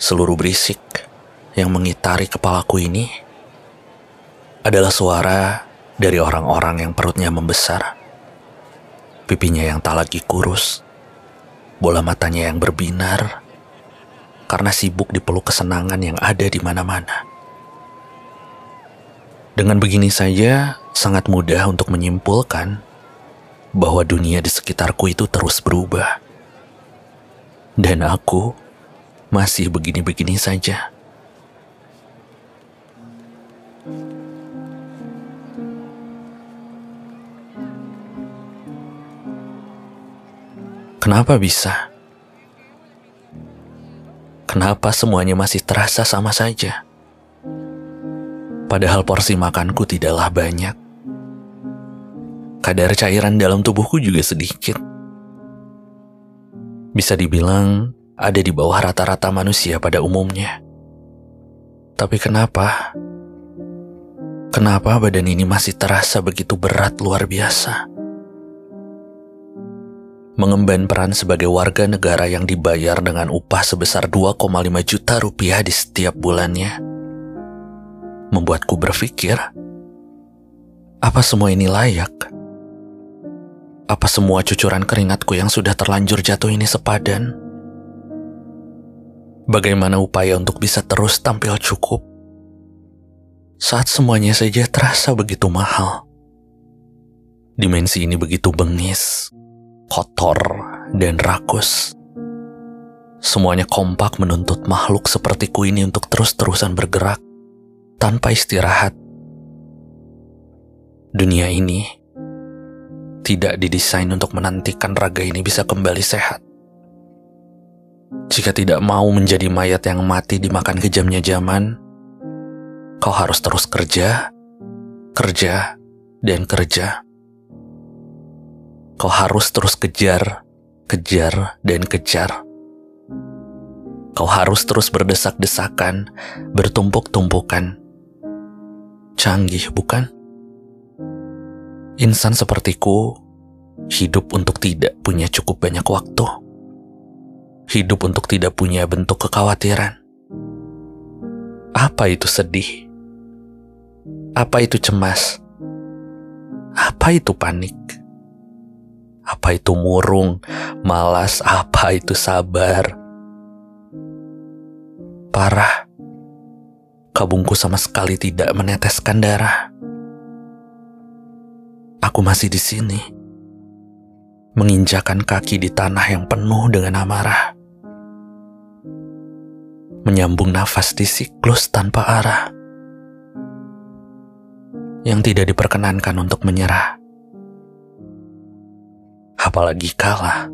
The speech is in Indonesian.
seluruh berisik yang mengitari kepalaku ini adalah suara dari orang-orang yang perutnya membesar, pipinya yang tak lagi kurus, bola matanya yang berbinar karena sibuk dipeluk kesenangan yang ada di mana-mana. Dengan begini saja, sangat mudah untuk menyimpulkan bahwa dunia di sekitarku itu terus berubah. Dan aku masih begini-begini saja. Kenapa bisa? Kenapa semuanya masih terasa sama saja? Padahal porsi makanku tidaklah banyak. Kadar cairan dalam tubuhku juga sedikit. Bisa dibilang ada di bawah rata-rata manusia pada umumnya. Tapi kenapa? Kenapa badan ini masih terasa begitu berat luar biasa? Mengemban peran sebagai warga negara yang dibayar dengan upah sebesar 2,5 juta rupiah di setiap bulannya membuatku berpikir, apa semua ini layak? Apa semua cucuran keringatku yang sudah terlanjur jatuh ini sepadan? Bagaimana upaya untuk bisa terus tampil cukup saat semuanya saja terasa begitu mahal? Dimensi ini begitu bengis, kotor, dan rakus. Semuanya kompak menuntut makhluk sepertiku ini untuk terus-terusan bergerak tanpa istirahat. Dunia ini tidak didesain untuk menantikan raga ini bisa kembali sehat. Jika tidak mau menjadi mayat yang mati dimakan kejamnya zaman, kau harus terus kerja, kerja, dan kerja. Kau harus terus kejar, kejar, dan kejar. Kau harus terus berdesak-desakan, bertumpuk-tumpukan, Canggih, bukan? Insan sepertiku hidup untuk tidak punya cukup banyak waktu. Hidup untuk tidak punya bentuk kekhawatiran. Apa itu sedih? Apa itu cemas? Apa itu panik? Apa itu murung, malas, apa itu sabar? Parah kabungku sama sekali tidak meneteskan darah. Aku masih di sini, menginjakan kaki di tanah yang penuh dengan amarah, menyambung nafas di siklus tanpa arah, yang tidak diperkenankan untuk menyerah, apalagi kalah.